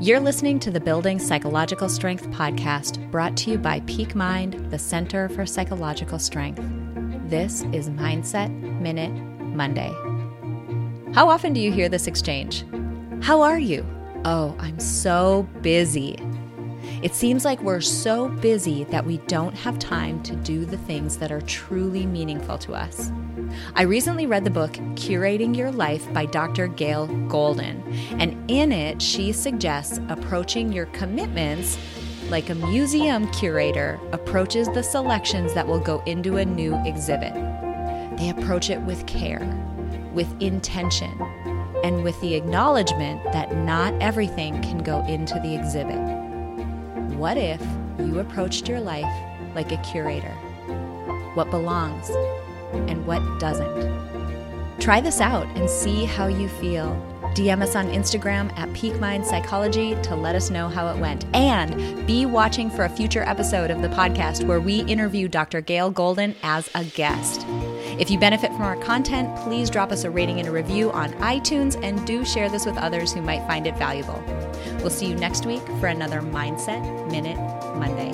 You're listening to the Building Psychological Strength podcast brought to you by Peak Mind, the Center for Psychological Strength. This is Mindset Minute Monday. How often do you hear this exchange? How are you? Oh, I'm so busy. It seems like we're so busy that we don't have time to do the things that are truly meaningful to us. I recently read the book Curating Your Life by Dr. Gail Golden, and in it, she suggests approaching your commitments like a museum curator approaches the selections that will go into a new exhibit. They approach it with care, with intention, and with the acknowledgement that not everything can go into the exhibit. What if you approached your life like a curator? What belongs and what doesn't? Try this out and see how you feel. DM us on Instagram at Peak Mind Psychology to let us know how it went. And be watching for a future episode of the podcast where we interview Dr. Gail Golden as a guest. If you benefit from our content, please drop us a rating and a review on iTunes and do share this with others who might find it valuable. We'll see you next week for another Mindset Minute Monday.